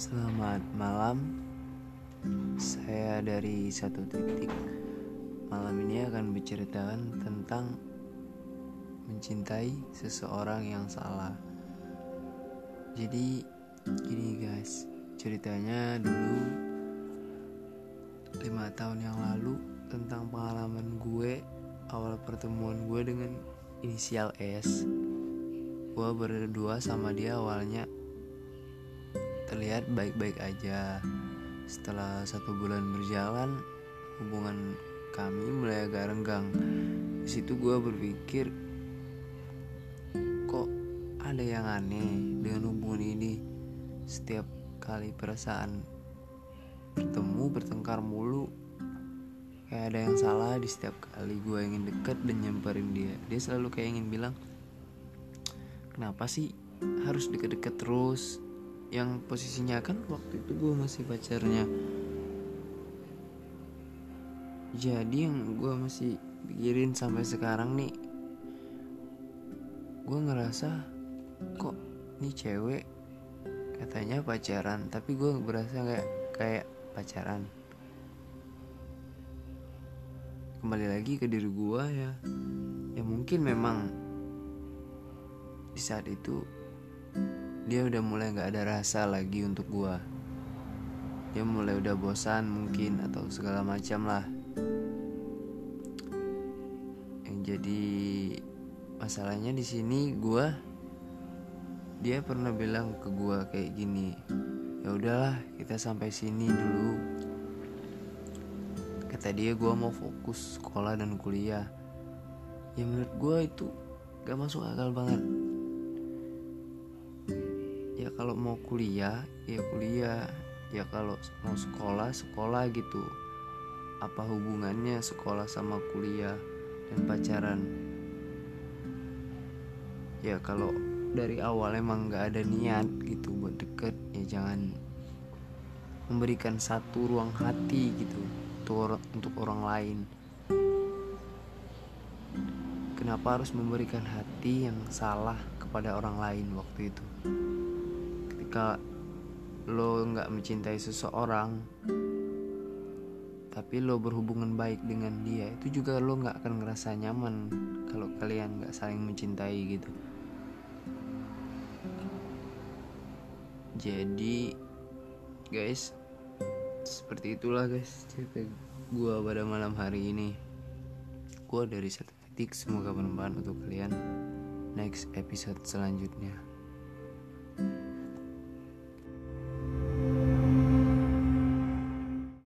Selamat malam. Saya dari satu titik. Malam ini akan berceritakan tentang mencintai seseorang yang salah. Jadi gini guys, ceritanya dulu lima tahun yang lalu tentang pengalaman gue awal pertemuan gue dengan inisial S. Gue berdua sama dia awalnya terlihat baik-baik aja. Setelah satu bulan berjalan, hubungan kami mulai agak renggang. Di situ gue berpikir, kok ada yang aneh dengan hubungan ini. Setiap kali perasaan bertemu bertengkar mulu, kayak ada yang salah di setiap kali gue ingin deket dan nyamperin dia. Dia selalu kayak ingin bilang, kenapa sih harus deket-deket terus? Yang posisinya kan waktu itu gue masih pacarnya. Jadi yang gue masih pikirin sampai sekarang nih gue ngerasa kok nih cewek? Katanya pacaran tapi gue berasa kayak kayak pacaran. Kembali lagi ke diri gue ya. Ya mungkin memang di saat itu dia udah mulai nggak ada rasa lagi untuk gua. Dia mulai udah bosan mungkin atau segala macam lah. Yang jadi masalahnya di sini gua dia pernah bilang ke gua kayak gini ya udahlah kita sampai sini dulu. Kata dia gua mau fokus sekolah dan kuliah. Ya menurut gua itu gak masuk akal banget ya kalau mau kuliah ya kuliah. Ya kalau mau sekolah sekolah gitu. Apa hubungannya sekolah sama kuliah dan pacaran? Ya kalau dari awal emang nggak ada niat gitu buat deket ya jangan memberikan satu ruang hati gitu untuk untuk orang lain. Kenapa harus memberikan hati yang salah kepada orang lain waktu itu ketika lo nggak mencintai seseorang tapi lo berhubungan baik dengan dia itu juga lo nggak akan ngerasa nyaman kalau kalian nggak saling mencintai gitu. Jadi guys seperti itulah guys cerita gue pada malam hari ini. Gue dari satu titik semoga bermanfaat untuk kalian. Next episode selanjutnya